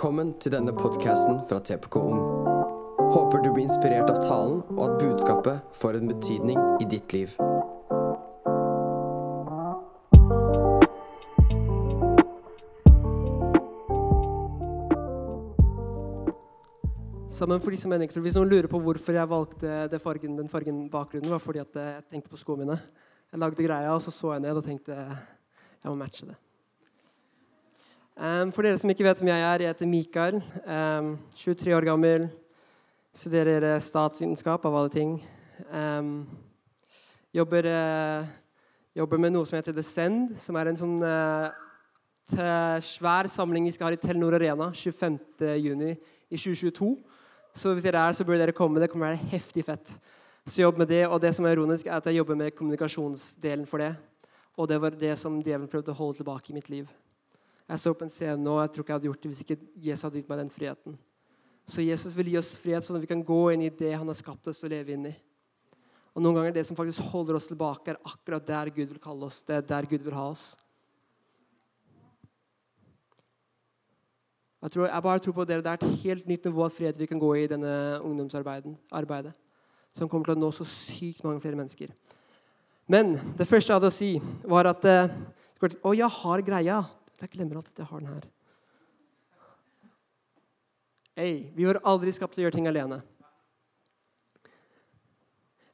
Velkommen til denne podkasten fra TPK Ung. Håper du blir inspirert av talen, og at budskapet får en betydning i ditt liv. Sammen for de som mennesker, Hvis noen lurer på hvorfor jeg valgte fargen, den fargen bakgrunnen, var fordi at jeg tenkte på skoene mine. Jeg lagde greia, og så så jeg ned og tenkte jeg må matche det. Um, for dere som ikke vet hvem jeg er, jeg heter Mikael. Um, 23 år gammel. Studerer statsvitenskap, av alle ting. Um, jobber, uh, jobber, med noe som heter The Send, som er en sånn uh, svær samling vi skal ha i Telenor Arena 25.6 i 2022. Så hvis dere er så bør dere komme. Det kommer til å være heftig fett. Så jobb med det, og det som er ironisk, er at jeg jobber med kommunikasjonsdelen for det. Og det var det som djevelen prøvde å holde tilbake i mitt liv. Jeg står på en scene nå, jeg tror ikke jeg hadde gjort det hvis ikke Jesus hadde gitt meg den friheten. Så Jesus vil gi oss frihet, sånn at vi kan gå inn i det han har skapt oss til å leve inn i. Og Noen ganger det som faktisk holder oss tilbake, er akkurat der Gud vil kalle oss. Det er der Gud vil ha oss. Jeg, tror, jeg bare tror på dere, Det er et helt nytt nivå av frihet vi kan gå i i denne ungdomsarbeidet. Som kommer til å nå så sykt mange flere mennesker. Men det første jeg hadde å si, var at eh, Å, jeg har greia. Jeg glemmer alltid at jeg har den her. Hey, vi var aldri skapt til å gjøre ting alene.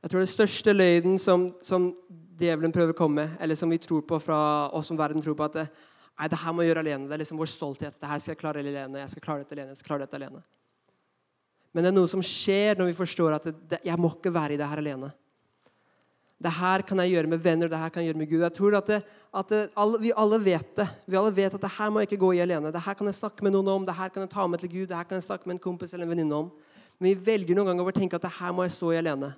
Jeg tror det største løgnen som, som djevelen prøver å komme med, eller som vi tror på fra oss som verden tror på, at det, nei, det her må jeg gjøre alene. Det er liksom vår stolthet. Det her skal jeg klare alene. Jeg skal klare dette alene. jeg skal klare dette alene. Men det er noe som skjer når vi forstår at det, det, jeg må ikke være i det her alene. Det her kan jeg gjøre med venner, det her kan jeg gjøre med Gud. Jeg tror at, det, at det, alle, Vi alle vet det. Vi alle vet at det her må jeg ikke gå i alene. Det her kan jeg snakke med noen om, det her kan jeg ta med til Gud, det her kan jeg snakke med en kompis eller en venninne om. Men vi velger noen ganger å tenke at det her må jeg stå i alene.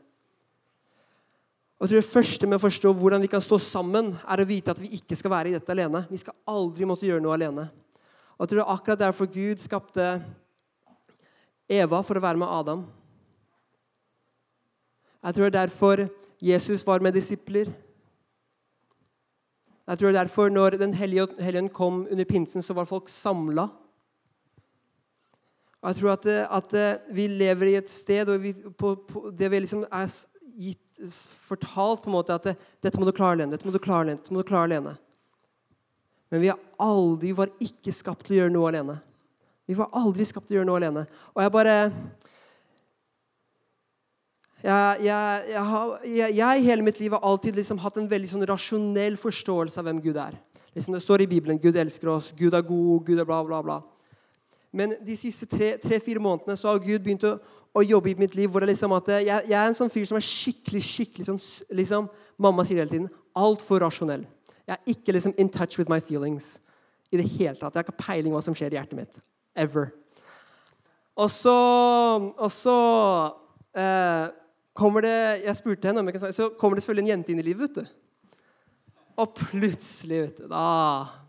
Og jeg tror Det første med å forstå hvordan vi kan stå sammen, er å vite at vi ikke skal være i dette alene. Vi skal aldri måtte gjøre noe alene. Og jeg tror det er akkurat derfor Gud skapte Eva for å være med Adam. Jeg tror det er derfor Jesus var med disipler. Jeg tror det er derfor når Den hellige ånd kom under pinsen, så var folk samla. Jeg tror at, at, vi lever i et sted og vi, på, på, det vi liksom er gitt, fortalt på en måte at det, dette må du klare alene. dette må du klare alene, dette må du klare alene. Men vi, aldri, var ikke skapt til å gjøre noe alene. Vi var aldri skapt til å gjøre noe alene. Og jeg bare jeg, jeg, jeg, har, jeg, hele mitt liv har alltid liksom hatt en veldig sånn rasjonell forståelse av hvem Gud er. Liksom det står i Bibelen Gud elsker oss, Gud er god, Gud er bla, bla, bla. Men de siste tre-fire tre, månedene så har Gud begynt å, å, jobbe i mitt liv. hvor det liksom at jeg, er en sånn fyr som er skikkelig skikkelig sånn, liksom, Mamma sier det hele tiden altfor rasjonell. Jeg er ikke liksom in touch with my feelings i det hele tatt. Jeg har ikke peiling hva som skjer i hjertet mitt. Ever. Og så, og så eh, kommer det jeg spurte henne om jeg kan snakke, så kommer det selvfølgelig en jente inn i livet. vet du. Og plutselig vet du, da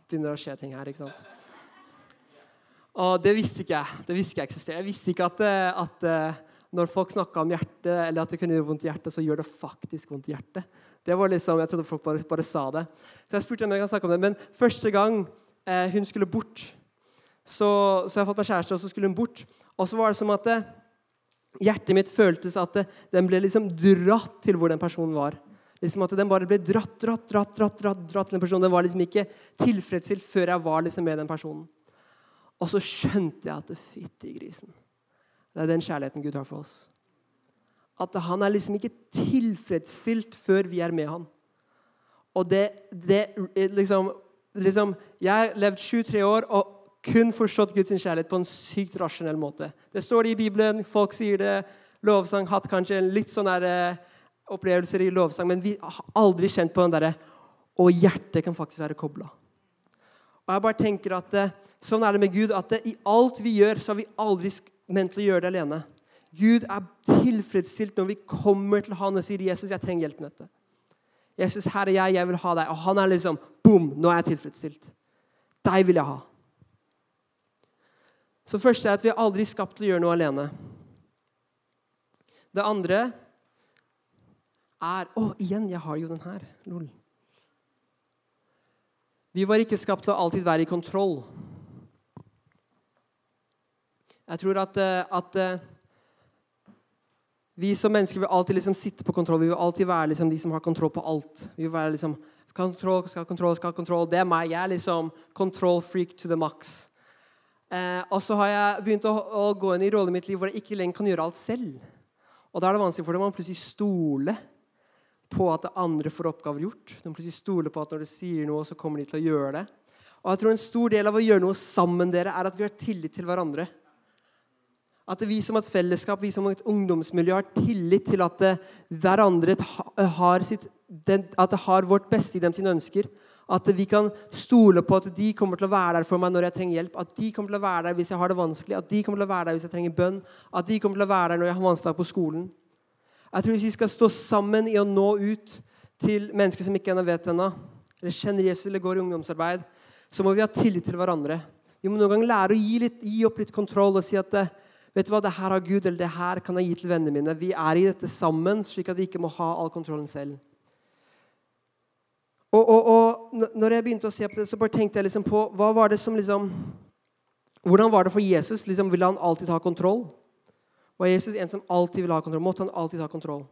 begynner det å skje ting her. ikke sant? Og det visste ikke jeg. Det visste ikke Jeg eksisterer. Jeg visste ikke at, eh, at eh, når folk snakka om hjertet, eller at det kunne gjøre vondt i hjertet, så gjør det faktisk vondt i hjertet. Det var liksom, Jeg trodde folk bare, bare sa det. Så jeg spurte om jeg kan snakke om det. Men første gang eh, hun skulle bort, så, så jeg fått meg kjæreste, og så skulle hun bort. Og så var det som at eh, Hjertet mitt føltes at det, den ble liksom dratt til hvor den personen var. Liksom at Den bare ble dratt, dratt, dratt, dratt, dratt, dratt til den personen. Den var liksom ikke tilfredsstilt før jeg var liksom med den personen. Og så skjønte jeg at fytti grisen. Det er den kjærligheten Gud har for oss. At han er liksom ikke tilfredsstilt før vi er med han. Og det, det liksom, liksom Jeg har levd sju-tre år, og kun forstått Guds kjærlighet på en sykt rasjonell måte. Det står det i Bibelen, folk sier det. Lovsang hatt kanskje litt sånne der, uh, opplevelser i lovsang, men vi har aldri kjent på den derre Og hjertet kan faktisk være kobla. Og jeg bare tenker at uh, Sånn er det med Gud. at uh, I alt vi gjør, så har vi aldri ment til å gjøre det alene. Gud er tilfredsstilt når vi kommer til han og sier 'Jesus, jeg trenger hjelp med dette'. Jesus, her er jeg, jeg vil ha deg. Og han er liksom Bom! Nå er jeg tilfredsstilt. Deg vil jeg ha. Så det første er at vi er aldri skapt til å gjøre noe alene. Det andre er Å, igjen! Jeg har jo den her. Lol. Vi var ikke skapt til å alltid være i kontroll. Jeg tror at, eh, at eh, vi som mennesker vil alltid liksom sitte på kontroll. Vi vil alltid være liksom de som har kontroll på alt. Vi vil være liksom kontroll, skal kontroll, skal kontroll. Det er meg. Jeg er liksom control freak to the max. Eh, og så har jeg begynt å, å gå inn i rollen i mitt liv hvor jeg ikke lenger kan gjøre alt selv. Og da er det vanskelig for dem å plutselig stole på at andre får oppgaver gjort. De plutselig stoler på at når du sier noe, så kommer de til å gjøre det. Og jeg tror En stor del av å gjøre noe sammen dere er at vi har tillit til hverandre. At vi som et fellesskap, vi som et ungdomsmiljø har tillit til at eh, hverandre har, sitt, at det har vårt beste i dem sine ønsker. At vi kan stole på at de kommer til å være der for meg når jeg trenger hjelp. At de kommer til å være der hvis jeg har det vanskelig, at de kommer til å være der hvis jeg trenger bønn. At de kommer til å være der når jeg har vanskeligheter på skolen. Jeg tror Hvis vi skal stå sammen i å nå ut til mennesker som ikke ennå vet ennå, eller kjenner Jesus eller går i ungdomsarbeid, så må vi ha tillit til hverandre. Vi må noen gang lære å gi, litt, gi opp litt kontroll og si at eh, vet du hva, det her har Gud, eller det her kan jeg gi til vennene mine. Vi er i dette sammen, slik at vi ikke må ha all kontrollen selv. Og, og, og når jeg begynte å se på det, så bare tenkte jeg liksom på hva var det som liksom, Hvordan var det for Jesus? Liksom, ville han alltid ha kontroll? Var Jesus en som alltid ville ha kontroll? Måtte han alltid ha kontroll?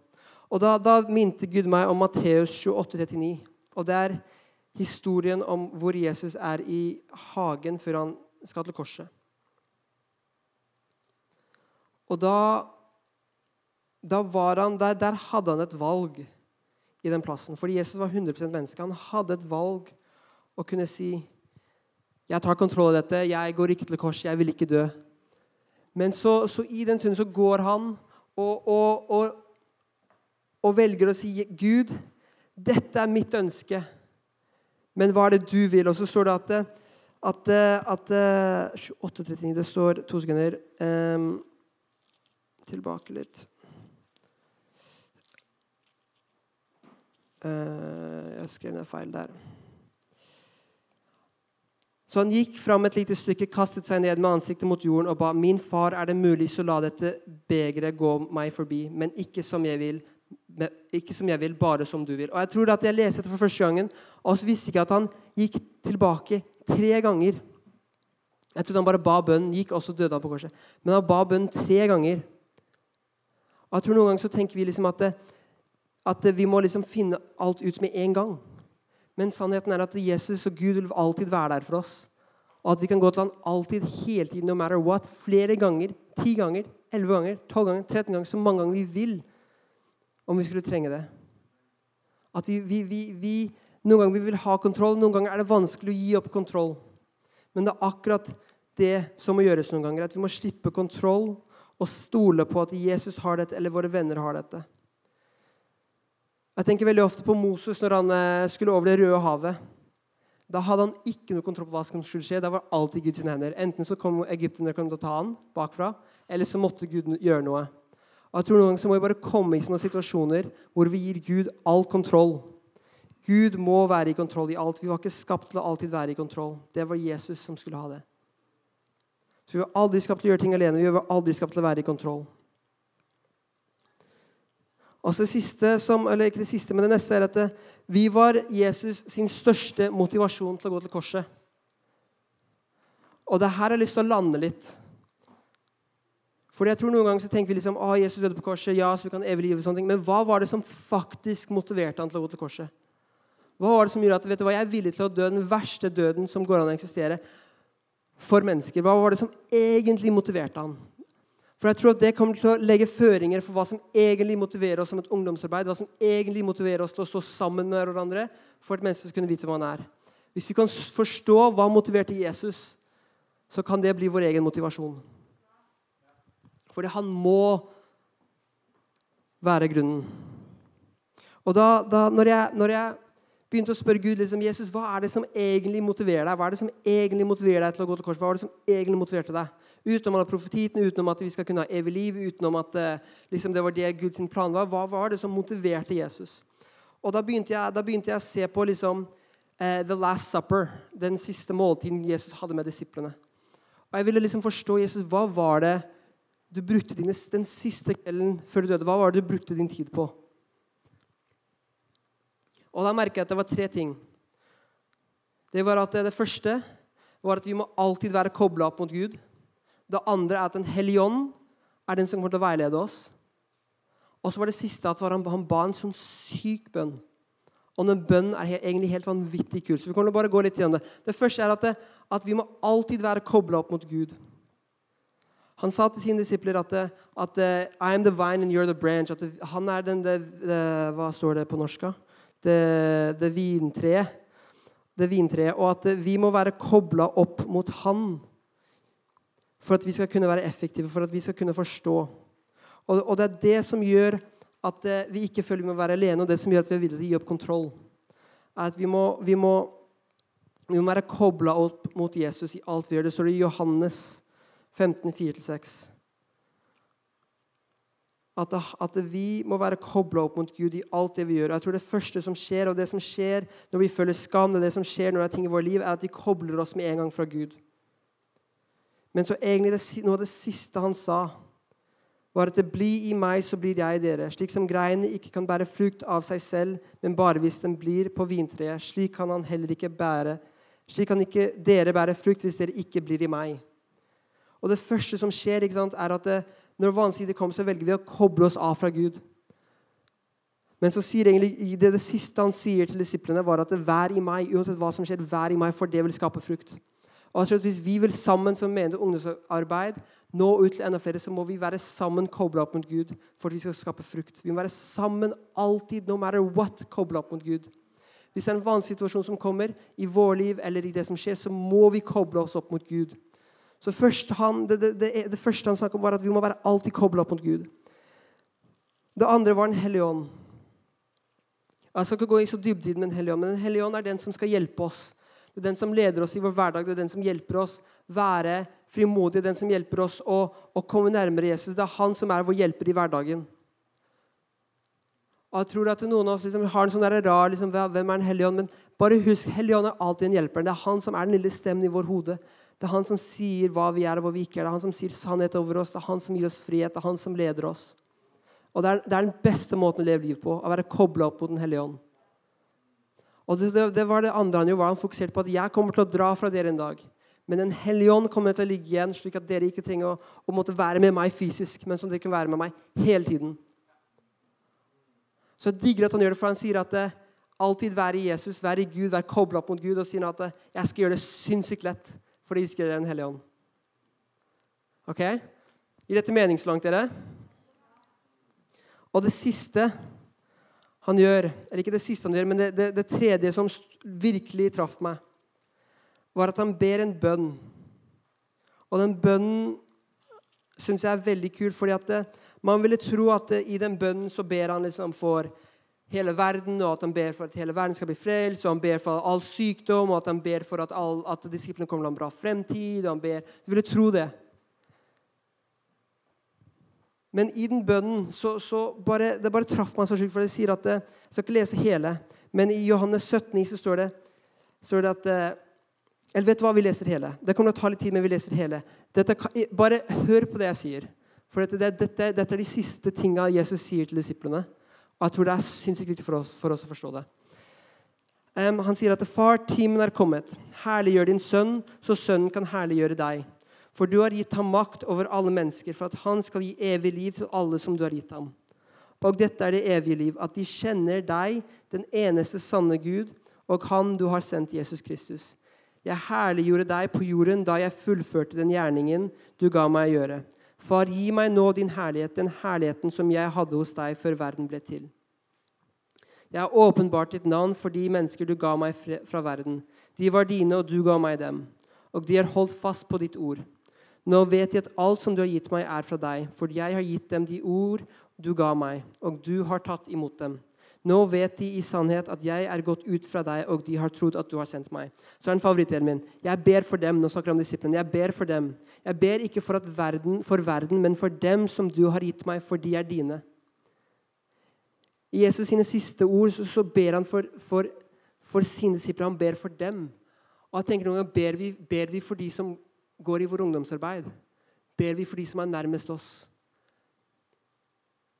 Og Da, da minte Gud meg om Matteus 28, 39. Og det er historien om hvor Jesus er i hagen før han skal til korset. Og da, da var han, der, der hadde han et valg i den plassen. Fordi Jesus var 100% menneske. Han hadde et valg å kunne si jeg tar kontroll av dette, jeg går ikke til kors, jeg vil ikke dø. Men så, så i den stunden så går han og, og, og, og, velger å si Gud, dette er mitt ønske, men hva er det du vil? Og så står det at, at, at 28.39 Det står to sekunder. Um, tilbake litt. Jeg skrev ned feil der. Så han gikk fram et lite stykke, kastet seg ned med ansiktet mot jorden og ba, min far, er det mulig, så la dette begeret gå meg forbi, men ikke som jeg vil, ikke som jeg vil, bare som du vil. Og jeg tror at jeg leste det for første gangen, og så visste ikke at han gikk tilbake tre ganger. Jeg trodde han bare ba bønn, gikk, og så døde han på korset. Men han ba bønn tre ganger. Og jeg tror Noen ganger så tenker vi liksom at, det, at vi må liksom finne alt ut med en gang. Men sannheten er at Jesus og Gud vil alltid være der for oss. Og at vi kan gå til han alltid, hele tiden, no matter what. Flere ganger. Ti ganger, elleve ganger, tolv ganger, 13 ganger. Så mange ganger vi vil. Om vi skulle trenge det. At vi, vi, vi, vi Noen ganger vi vil ha kontroll, noen ganger er det vanskelig å gi opp kontroll. Men det er akkurat det som må gjøres noen ganger. At vi må slippe kontroll og stole på at Jesus har dette, eller våre venner har dette. Jeg tenker veldig ofte på Moses når han eh, skulle over Det røde havet. Da hadde han ikke noe kontroll på hva som skulle skje. Da var alltid Guds hender. Enten så kom egypterne til å ta han bakfra, eller så måtte Gud gjøre noe. Og jeg tror Noen ganger så må vi bare komme i sånne situasjoner hvor vi gir Gud all kontroll. Gud må være i kontroll i alt. Vi var ikke skapt til å alltid være i kontroll. Det var Jesus som skulle ha det. Så Vi var aldri skapt til å gjøre ting alene. Vi var aldri skapt til å være i kontroll. Og så det siste som, eller ikke det siste, men det neste er at vi var Jesus sin største motivasjon til å gå til korset. Og det her har jeg lyst til å lande litt. Fordi jeg tror Noen ganger så tenker vi liksom, å, Jesus døde på korset, ja, så vi kan evig liv og sånne ting. Men hva var det som faktisk motiverte han til å gå til korset? Hva var det som gjorde at vet du hva, jeg er villig til å dø den verste døden som går an å eksistere? for mennesker? Hva var det som egentlig motiverte han? For jeg tror at Det kommer til å legge føringer for hva som egentlig motiverer oss som et ungdomsarbeid. Hva som egentlig motiverer oss til å stå sammen med hverandre for at mennesker skal kunne vite hvem han er. Hvis vi kan forstå hva motiverte Jesus, så kan det bli vår egen motivasjon. Fordi han må være grunnen. Og da, da når, jeg, når jeg begynte å spørre Gud liksom, Jesus, hva er det som egentlig motiverer deg Hva er det som egentlig motiverer deg til å gå til kors? Hva var det som egentlig motiverte deg? Utenom alle profetiten, utenom at vi skal kunne ha evig liv, utenom at uh, liksom, det var det Guds plan var. Hva var det som motiverte Jesus? Og Da begynte jeg, da begynte jeg å se på liksom, uh, The Last Supper, den siste måltiden Jesus hadde med disiplene. Og Jeg ville liksom forstå Jesus, hva var det du brukte dine, den siste kvelden før du døde. Hva var det du brukte din tid på? Og da merker jeg at det var tre ting. Det var at det første var at vi må alltid være kobla opp mot Gud. Det andre er at Den hellige ånd er den som kommer til å veilede oss. Og så var det siste at han, han ba en sånn syk bønn. Og den bønnen er he- egentlig helt vanvittig kul. Så vi kommer til å bare gå litt gjennom det. Det første er at, det, at vi må alltid være kobla opp mot Gud. Han sa til sine disipler at, at I am the vine and you're the branch. At han er den det, det, Hva står det på norsk? Det, det vintreet. Det vintreet. Og at vi må være kobla opp mot Han for at vi skal kunne være effektive, for at vi skal kunne forstå. Og, og det er det som gjør at eh, vi ikke føler vi må være alene, og det som gjør at vi er villige til å gi opp kontroll. Er at vi må, vi må, vi må være kobla opp mot Jesus i alt vi gjør. Det står i Johannes 15, 4-6. At, at vi må være kobla opp mot Gud i alt det vi gjør. Og jeg tror Det første som skjer, og det som skjer når vi føler skam, det, det som skjer når det er ting i vårt liv, er at vi kobler oss med en gang fra Gud. Men så egentlig det, noe av det siste han sa, var at det blir i meg, så blir jeg i dere. Slik som greinene ikke kan bære frukt av seg selv, men bare hvis den blir på vintreet. Slik kan han heller ikke bære. Slik kan ikke dere bære frukt hvis dere ikke blir i meg. Og det første som skjer, ikke sant, er at det, når vanskelig kommer, så velger vi å koble oss av fra Gud. Men så sier egentlig, det, det siste han sier til disiplene, var at det, vær i meg, uansett hva som skjer, vær i meg, for det vil skape frukt. Og jeg tror at Hvis vi vil sammen som mener ungdomsarbeid nå ut til enda flere, så må vi være sammen kobla opp mot Gud for at vi skal skape frukt. Vi må være sammen alltid, no matter what, kobla opp mot Gud. Hvis det er en vanskelig situasjon som kommer i vår liv, eller i det som skjer, så må vi koble oss opp mot Gud. Så han, det, det, det, det første han snakket om, var at vi må være alltid kobla opp mot Gud. Det andre var Den hellige ånd. Jeg skal ikke gå i så dybden med Den hellige ånd, men Den hellige ånd er den som skal hjelpe oss. Det er den som leder oss i vår hverdag, det er den som hjelper oss være frimodige, den som hjelper oss å, å komme nærmere Jesus. Det er han som er vår hjelper i hverdagen. Og jeg tror at Noen av oss liksom har en sånn rar liksom, Hvem er Den hellige ånd? Men bare husk, Hellige ånd er alltid en hjelper. Det er han som er den lille stemmen i vår hode. Det er han som sier hva vi er og hva vi ikke er. Det er han som sier sannhet over oss. Det er han som gir oss frihet. Det er han som leder oss. Og Det er, det er den beste måten å leve livet på, å være kobla opp mot Den hellige ånd. Og det, det, det var det andre han jo var han fokuserte på at jeg kommer til å dra fra dere en dag. Men Den hellige ånd kommer til å ligge igjen, slik at dere ikke trenger å, å måtte være med meg fysisk, men som dere kan være med meg hele tiden. Så jeg digger at han gjør det, for han sier at det, alltid være i Jesus, være i Gud, være kobla opp mot Gud, og sier at det, jeg skal gjøre det sinnssykt lett fordi de skriver Den hellige ånd. Ok? Gir dette mening så langt, dere? Og det siste han gjør, eller ikke det siste han gjør, men det, det, det tredje som virkelig traff meg, var at han ber en bønn. Og den bønnen syns jeg er veldig kul, fordi at det, man ville tro at det, i den bønnen så ber han liksom for hele verden, og at han ber for at hele verden skal bli frelst, og han ber for all sykdom, og at han ber for at, all, at disiplene kommer til en bra fremtid. og han ber, Du ville tro det. Men i den bønnen så, så bare, det bare traff meg så sjukt, for det sier at det, Jeg skal ikke lese hele, men i Johannes 17 så står det, står det at eh, Eller vet du hva, vi leser hele. Det kommer til å ta litt tid, men vi leser hele. Dette, bare hør på det jeg sier. For dette, dette, dette er de siste tinga Jesus sier til disiplene. Og jeg tror det er sinnssykt viktig for oss, for oss å forstå det. Um, han sier at far, timen er kommet. Herliggjør din sønn, så sønnen kan herliggjøre deg. For du har gitt ham makt over alle mennesker, for at han skal gi evig liv til alle som du har gitt ham. Og dette er det evige liv, at de kjenner deg, den eneste sanne Gud, og han du har sendt, Jesus Kristus. Jeg herliggjorde deg på jorden da jeg fullførte den gjerningen du ga meg å gjøre. Far, gi meg nå din herlighet, den herligheten som jeg hadde hos deg før verden ble til. Jeg har åpenbart ditt navn for de mennesker du ga meg fra verden. De var dine, og du ga meg dem. Og de har holdt fast på ditt ord. Nå vet de at alt som du har gitt meg, er fra deg, for jeg har gitt dem de ord du ga meg, og du har tatt imot dem. Nå vet de i sannhet at jeg er gått ut fra deg, og de har trodd at du har sendt meg. Så er den favorittdelen min. Jeg ber for dem. Nå snakker jeg om disiplene. Jeg ber for dem. Jeg ber ikke for, verden, for verden, men for dem som du har gitt meg, for de er dine. I Jesus sine siste ord så, så ber han for, for, for sine disipler. Han ber for dem. Og jeg tenker noen ganger, ber vi, ber vi for de som går i vår ungdomsarbeid? Ber vi for de som er nærmest oss?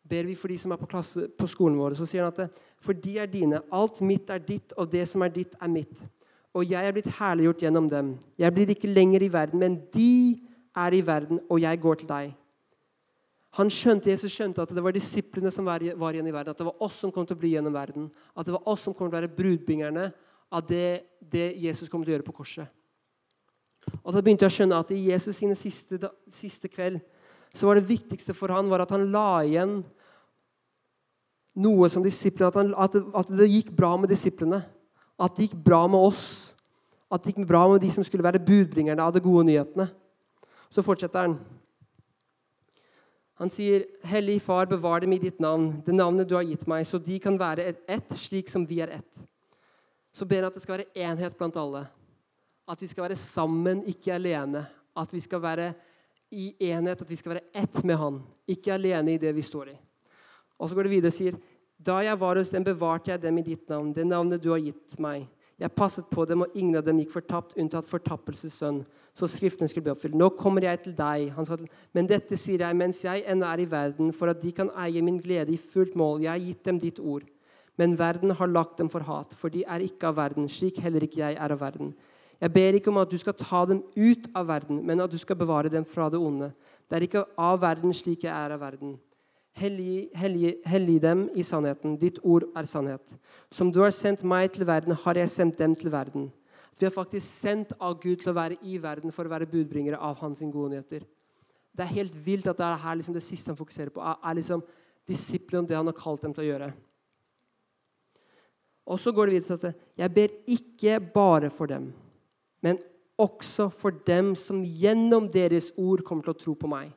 Ber vi for de som er på, klasse, på skolen vår? Så sier han at for de er dine. Alt mitt er ditt, og det som er ditt, er mitt. Og jeg er blitt herliggjort gjennom dem. Jeg blir ikke lenger i verden, men de er i verden, og jeg går til deg. Han skjønte, Jesus skjønte at det var disiplene som var, igjen i verden. At det var oss som kom til å bli i verden. At det var oss som kom til å være brudbingerne av det, det Jesus kom til å gjøre på korset. Og Da begynte jeg å skjønne at i Jesus sine siste, siste kveld så var det viktigste for han var at han la igjen noe som disiplene at, han, at, at det gikk bra med disiplene. At det gikk bra med oss. At det gikk bra med de som skulle være budbringerne av de gode nyhetene. Så fortsetter han. Han sier, 'Hellig Far, bevar dem i ditt navn, det navnet du har gitt meg, så de kan være ett slik som vi er ett.' Så ber han at det skal være enhet blant alle. At vi skal være sammen, ikke alene. At vi skal være i enhet, at vi skal være ett med Han, ikke alene i det vi står i. Og så går det videre og sier, 'Da jeg var hos dem, bevarte jeg dem i ditt navn, det navnet du har gitt meg.' 'Jeg passet på dem, og ingen av dem gikk fortapt, unntatt fortappelses sønn.' Så Skriften skulle bli oppfylt. 'Nå kommer jeg til deg.' Han sa, 'Men dette sier jeg mens jeg ennå er i verden, for at de kan eie min glede i fullt mål.' 'Jeg har gitt dem ditt ord.' Men verden har lagt dem for hat, for de er ikke av verden, slik heller ikke jeg er av verden. Jeg ber ikke om at du skal ta dem ut av verden, men at du skal bevare dem fra det onde. Det er ikke av verden slik jeg er av verden. Hellig, hellig, hellig dem i sannheten. Ditt ord er sannhet. Som du har sendt meg til verden, har jeg sendt dem til verden. Vi er faktisk sendt av Gud til å være i verden for å være budbringere av hans gode nyheter. Det er helt vilt at det er her liksom det siste han fokuserer på, er liksom disiplene og det han har kalt dem til å gjøre. Og så går det videre til at jeg ber ikke bare for dem, men også for dem som gjennom deres ord kommer til å tro på meg.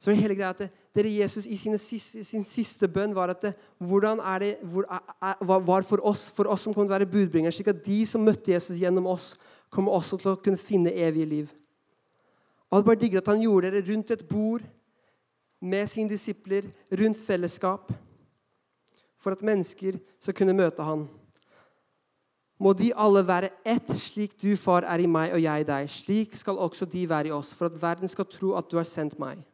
Så det hele greia at dere Jesus i siste, sin siste bønn var at det, hvordan er det, hvor, er, er, var for oss, for oss som kommer til å være budbringere, slik at de som møtte Jesus gjennom oss, kommer også til å kunne finne evige liv. Og jeg bare digger at han gjorde det rundt et bord med sine disipler, rundt fellesskap, for at mennesker skal kunne møte han. Må de alle være ett, slik du, far, er i meg og jeg i deg. Slik skal også de være i oss, for at verden skal tro at du har sendt meg.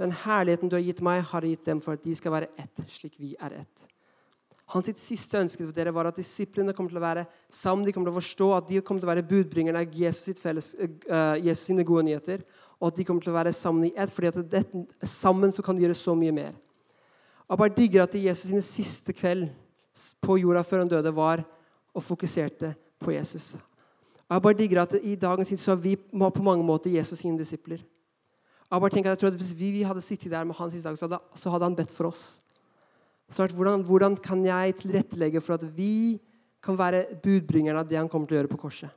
Den herligheten du har gitt meg, har jeg gitt dem for at de skal være ett, slik vi er ett. Hans siste ønske for dere var at disiplene kommer til å være sammen, de kommer til å forstå at de kommer til å være budbringerne av Jesus, felles, uh, Jesus sine gode nyheter, og at de kommer til å være sammen i ett, fordi at det, sammen så kan de gjøre så mye mer. Jeg bare digger at Jesus sine siste kveld på jorda før han døde, var og fokuserte på Jesus. Jeg bare digger at I dagens tid så har vi på mange måter Jesus sine disipler. Jeg bare tenker jeg tror at Hvis vi hadde sittet der med hans siste dag, så hadde, så hadde han bedt for oss. Så hvordan, hvordan kan jeg tilrettelegge for at vi kan være budbringerne av det han kommer til å gjøre på korset?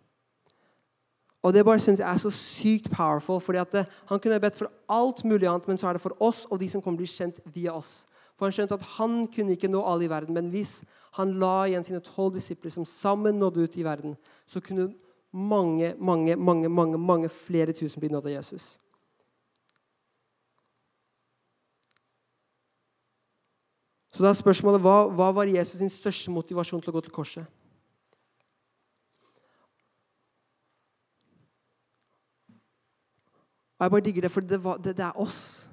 Og Det bare synes jeg er så sykt powerful. fordi at det, Han kunne bedt for alt mulig annet, men så er det for oss og de som kommer til å bli kjent via oss. For Han skjønte at han kunne ikke nå alle i verden, men hvis han la igjen sine tolv disipler som sammen nådde ut i verden, så kunne mange, mange, mange, mange, mange flere tusen bli nådd av Jesus. Så da er spørsmålet hva, hva var Jesus sin største motivasjon til å gå til korset? Og Jeg bare digger det, for det, var, det, det er oss.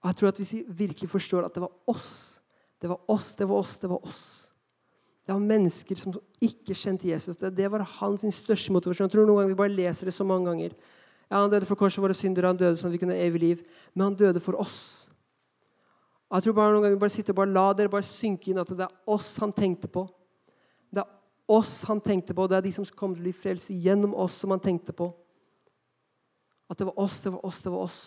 Og jeg tror at Hvis vi virkelig forstår at det var oss, det var oss, det var oss, det var oss Det var mennesker som ikke kjente Jesus. Det, det var hans største motivasjon. Jeg tror noen ganger Vi bare leser det så mange ganger. Ja, Han døde for korset våre syndere, han døde sånn at vi kunne ha evig liv. Men han døde for oss. Jeg tror bare noen ganger bare sitte og bare La dere bare synke inn at det er oss han tenkte på. Det er oss han tenkte på. Det er de som kommer til å bli frelst gjennom oss, som han tenkte på. At det var oss, det var oss, det var oss.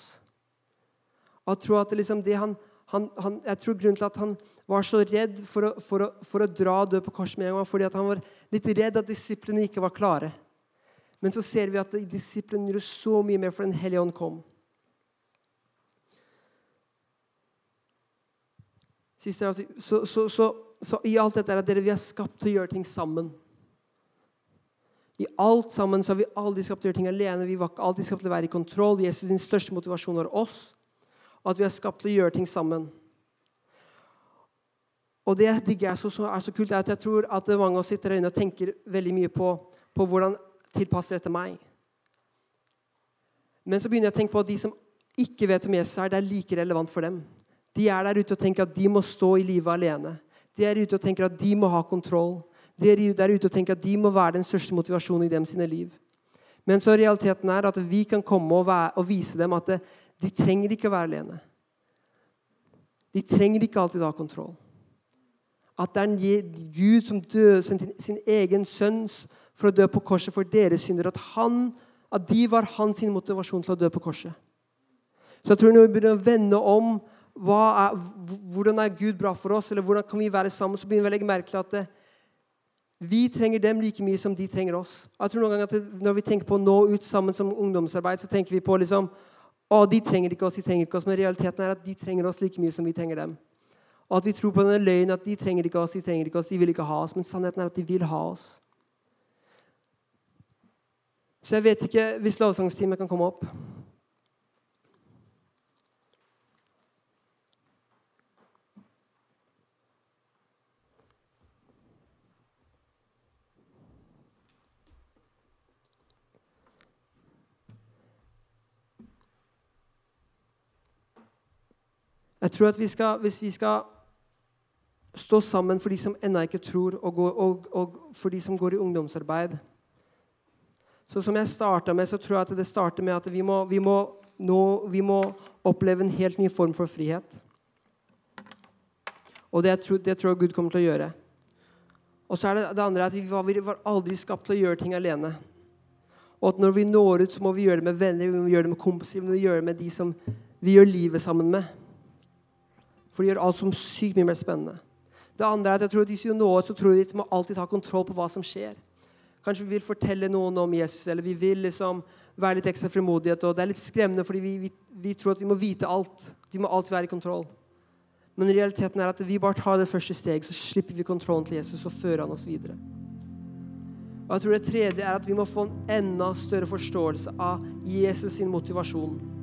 Og jeg tror at det liksom det han, han, han, jeg tror Grunnen til at han var så redd for å, for å, for å dra og dø på korset med en gang, fordi at han var litt redd at disiplene ikke var klare. Men så ser vi at disiplene gjorde så mye mer for Den hellige ånd kom. Siste, så, så, så, så, i alt dette er at dere, vi er skapt til å gjøre ting sammen. I alt sammen så har vi aldri skapt til å gjøre ting alene. Vi var ikke alltid skapt til å være i kontroll. Jesus sin største motivasjon var oss. Og at vi er skapt til å gjøre ting sammen. Og det digger jeg så, er så kult, er at jeg tror at mange av oss sitter inne og tenker veldig mye på, på hvordan tilpasser dette meg. Men så begynner jeg å tenke på at de som ikke vet om Jesus er, det er like relevant for dem. De er der ute og tenker at de må stå i livet alene. De er ute og tenker at de må ha kontroll. De er der ute og tenker at de må være den største motivasjonen i dem sine liv. Men så realiteten er at vi kan komme og, være, og vise dem at det, de trenger ikke å være alene. De trenger ikke alltid å ha kontroll. At det er en Gud som døde sin egen sønn for å dø på korset for deres synder. At, han, at de var hans motivasjon til å dø på korset. Så jeg tror når vi begynner å vende om er, hvordan er Gud bra for oss, eller hvordan kan vi være sammen, så begynner vi å legge merke til at det, vi trenger dem like mye som de trenger oss. Jeg tror noen ganger at Når vi tenker på å nå ut sammen som ungdomsarbeid, så tenker vi på liksom, å, de trenger ikke oss, de trenger ikke oss, men realiteten er at de trenger oss like mye som vi trenger dem. Og at vi tror på denne løgnen at de trenger ikke oss, de trenger ikke oss, de vil ikke ha oss. Men sannheten er at de vil ha oss. Så jeg vet ikke hvis lovsangsteamet kan komme opp. Jeg tror at vi skal, Hvis vi skal stå sammen for de som ennå ikke tror, og, går, og, og, for de som går i ungdomsarbeid Så Som jeg starta med, så tror jeg at det starter med at vi må, vi, må nå, vi må, oppleve en helt ny form for frihet. Og det, tror, det tror jeg Gud kommer til å gjøre. Og så er det det andre at vi var, vi var aldri skapt til å gjøre ting alene. Og at når vi når ut, så må vi gjøre det med venner, vi må gjøre det med kompiser, vi må gjøre det med de som vi gjør livet sammen med. For det gjør alt som sykt mye mer spennende. Det andre er at jeg tror at Hvis vi når så tror vi at vi må alltid ha kontroll på hva som skjer. Kanskje vi vil fortelle noen om Jesus, eller vi vil liksom være litt ekstra frimodighet. og Det er litt skremmende, fordi vi, vi, vi, tror at vi må vite alt. Vi må alltid være i kontroll. Men realiteten er at vi bare tar det første steg, så slipper vi kontrollen til Jesus og fører han oss videre. Og jeg tror Det tredje er at vi må få en enda større forståelse av Jesus sin motivasjon.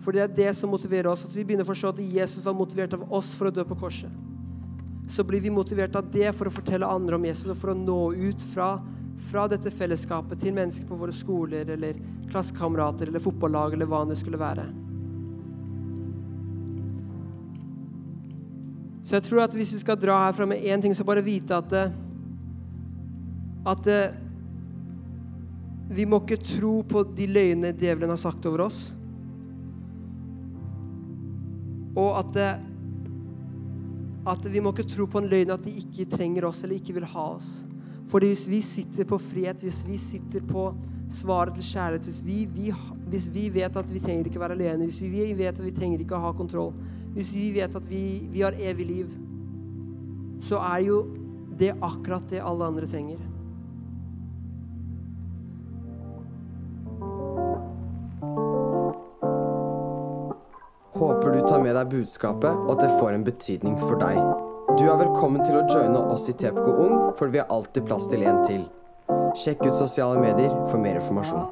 For det er det som motiverer oss. At vi begynner å forstå at Jesus var motivert av oss for å dø på korset. Så blir vi motivert av det for å fortelle andre om Jesus og for å nå ut fra, fra dette fellesskapet til mennesker på våre skoler eller klassekamerater eller fotballag eller hva det skulle være. Så jeg tror at hvis vi skal dra herfra med én ting, så bare vite at, at vi må ikke tro på de løgnene djevelen har sagt over oss. Og at, det, at vi må ikke tro på en løgn at de ikke trenger oss eller ikke vil ha oss. Fordi hvis vi sitter på frihet, hvis vi sitter på svaret til kjærlighet, hvis vi, vi, hvis vi vet at vi trenger ikke være alene, hvis vi vet at vi trenger ikke ha kontroll, hvis vi vet at vi, vi har evig liv, så er jo det akkurat det alle andre trenger. Håper du tar med deg budskapet, og at det får en betydning for deg. Du er velkommen til å joine oss i TPK Ung, for vi har alltid plass til en til. Sjekk ut sosiale medier for mer informasjon.